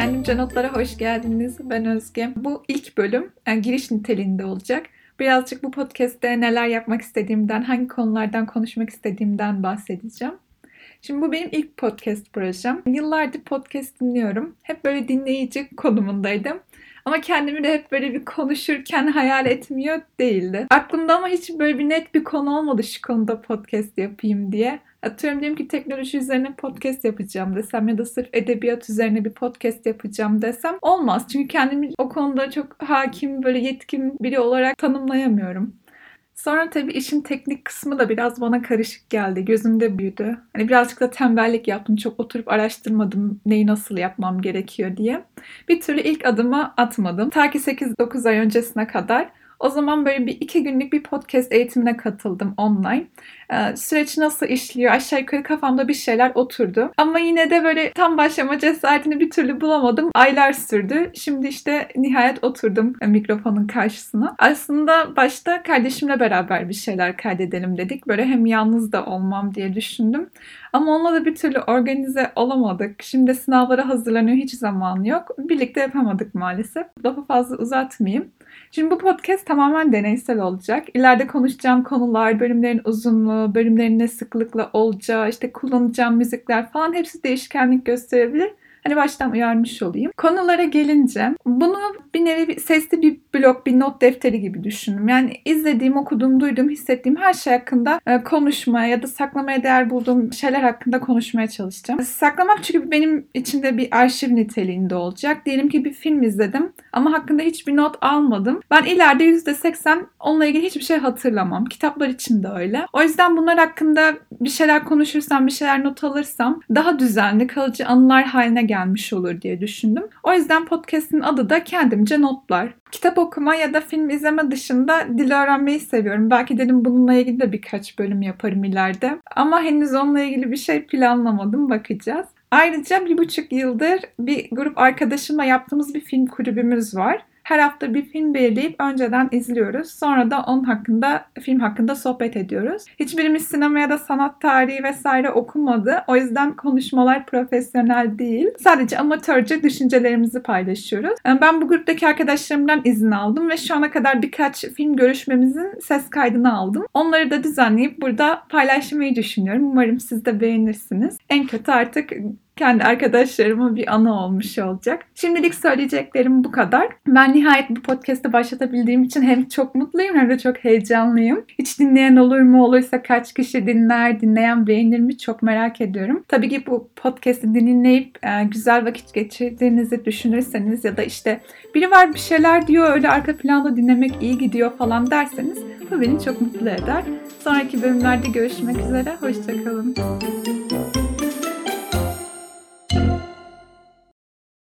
Kendimce Notlara hoş geldiniz. Ben Özge. Bu ilk bölüm yani giriş niteliğinde olacak. Birazcık bu podcast'te neler yapmak istediğimden, hangi konulardan konuşmak istediğimden bahsedeceğim. Şimdi bu benim ilk podcast projem. Yıllardır podcast dinliyorum. Hep böyle dinleyici konumundaydım. Ama kendimi de hep böyle bir konuşurken hayal etmiyor değildi. Aklımda ama hiç böyle bir net bir konu olmadı şu konuda podcast yapayım diye. Atıyorum diyelim ki teknoloji üzerine podcast yapacağım desem ya da sırf edebiyat üzerine bir podcast yapacağım desem olmaz. Çünkü kendimi o konuda çok hakim, böyle yetkin biri olarak tanımlayamıyorum. Sonra tabii işin teknik kısmı da biraz bana karışık geldi. Gözümde büyüdü. Hani birazcık da tembellik yaptım. Çok oturup araştırmadım neyi nasıl yapmam gerekiyor diye. Bir türlü ilk adımı atmadım. Ta ki 8-9 ay öncesine kadar o zaman böyle bir iki günlük bir podcast eğitimine katıldım online. Ee, süreç nasıl işliyor aşağı yukarı kafamda bir şeyler oturdu. Ama yine de böyle tam başlama cesaretini bir türlü bulamadım. Aylar sürdü. Şimdi işte nihayet oturdum mikrofonun karşısına. Aslında başta kardeşimle beraber bir şeyler kaydedelim dedik. Böyle hem yalnız da olmam diye düşündüm. Ama onunla da bir türlü organize olamadık. Şimdi sınavlara hazırlanıyor hiç zaman yok. Birlikte yapamadık maalesef. Lafı fazla uzatmayayım. Şimdi bu podcast tamamen deneysel olacak. İleride konuşacağım konular, bölümlerin uzunluğu, bölümlerin ne sıklıkla olacağı, işte kullanacağım müzikler falan hepsi değişkenlik gösterebilir. Hani baştan uyarmış olayım. Konulara gelince bunu bir nevi sesli bir blog, bir not defteri gibi düşünün. Yani izlediğim, okuduğum, duyduğum, hissettiğim her şey hakkında e, konuşmaya ya da saklamaya değer bulduğum şeyler hakkında konuşmaya çalışacağım. Saklamak çünkü benim içinde bir arşiv niteliğinde olacak. Diyelim ki bir film izledim ama hakkında hiçbir not almadım. Ben ileride %80 onunla ilgili hiçbir şey hatırlamam. Kitaplar için de öyle. O yüzden bunlar hakkında bir şeyler konuşursam, bir şeyler not alırsam daha düzenli, kalıcı anılar haline gelmiş olur diye düşündüm. O yüzden podcast'in adı da kendimce notlar. Kitap okuma ya da film izleme dışında dil öğrenmeyi seviyorum. Belki dedim bununla ilgili de birkaç bölüm yaparım ileride. Ama henüz onunla ilgili bir şey planlamadım. Bakacağız. Ayrıca bir buçuk yıldır bir grup arkadaşımla yaptığımız bir film kulübümüz var. Her hafta bir film belirleyip önceden izliyoruz. Sonra da onun hakkında, film hakkında sohbet ediyoruz. Hiçbirimiz sinema ya da sanat tarihi vesaire okumadı. O yüzden konuşmalar profesyonel değil. Sadece amatörce düşüncelerimizi paylaşıyoruz. Ben bu gruptaki arkadaşlarımdan izin aldım ve şu ana kadar birkaç film görüşmemizin ses kaydını aldım. Onları da düzenleyip burada paylaşmayı düşünüyorum. Umarım siz de beğenirsiniz. En kötü artık kendi arkadaşlarıma bir ana olmuş olacak. Şimdilik söyleyeceklerim bu kadar. Ben nihayet bu podcast'ı başlatabildiğim için hem çok mutluyum hem de çok heyecanlıyım. Hiç dinleyen olur mu olursa kaç kişi dinler, dinleyen beğenir mi çok merak ediyorum. Tabii ki bu podcast'ı dinleyip e, güzel vakit geçirdiğinizi düşünürseniz ya da işte biri var bir şeyler diyor öyle arka planda dinlemek iyi gidiyor falan derseniz bu beni çok mutlu eder. Sonraki bölümlerde görüşmek üzere. Hoşçakalın.